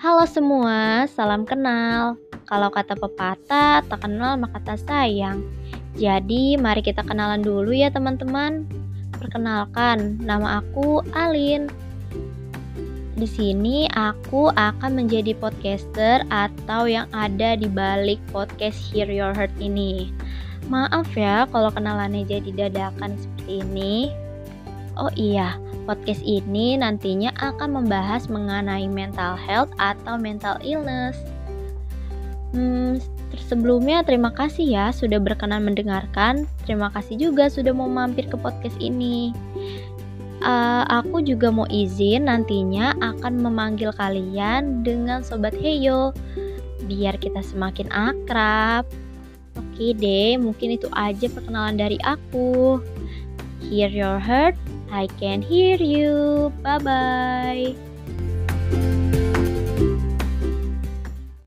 Halo semua, salam kenal. Kalau kata pepatah, tak kenal maka tak sayang. Jadi, mari kita kenalan dulu ya teman-teman. Perkenalkan, nama aku Alin. Di sini aku akan menjadi podcaster atau yang ada di balik podcast Hear Your Heart ini. Maaf ya kalau kenalannya jadi dadakan seperti ini. Oh iya, podcast ini nantinya akan membahas mengenai mental health atau mental illness. Hmm, sebelumnya terima kasih ya sudah berkenan mendengarkan. Terima kasih juga sudah mau mampir ke podcast ini uh, aku juga mau izin nantinya akan memanggil kalian dengan sobat Heyo biar kita semakin akrab. Oke deh, mungkin itu aja perkenalan dari aku. Hear your heart, I can hear you. Bye bye.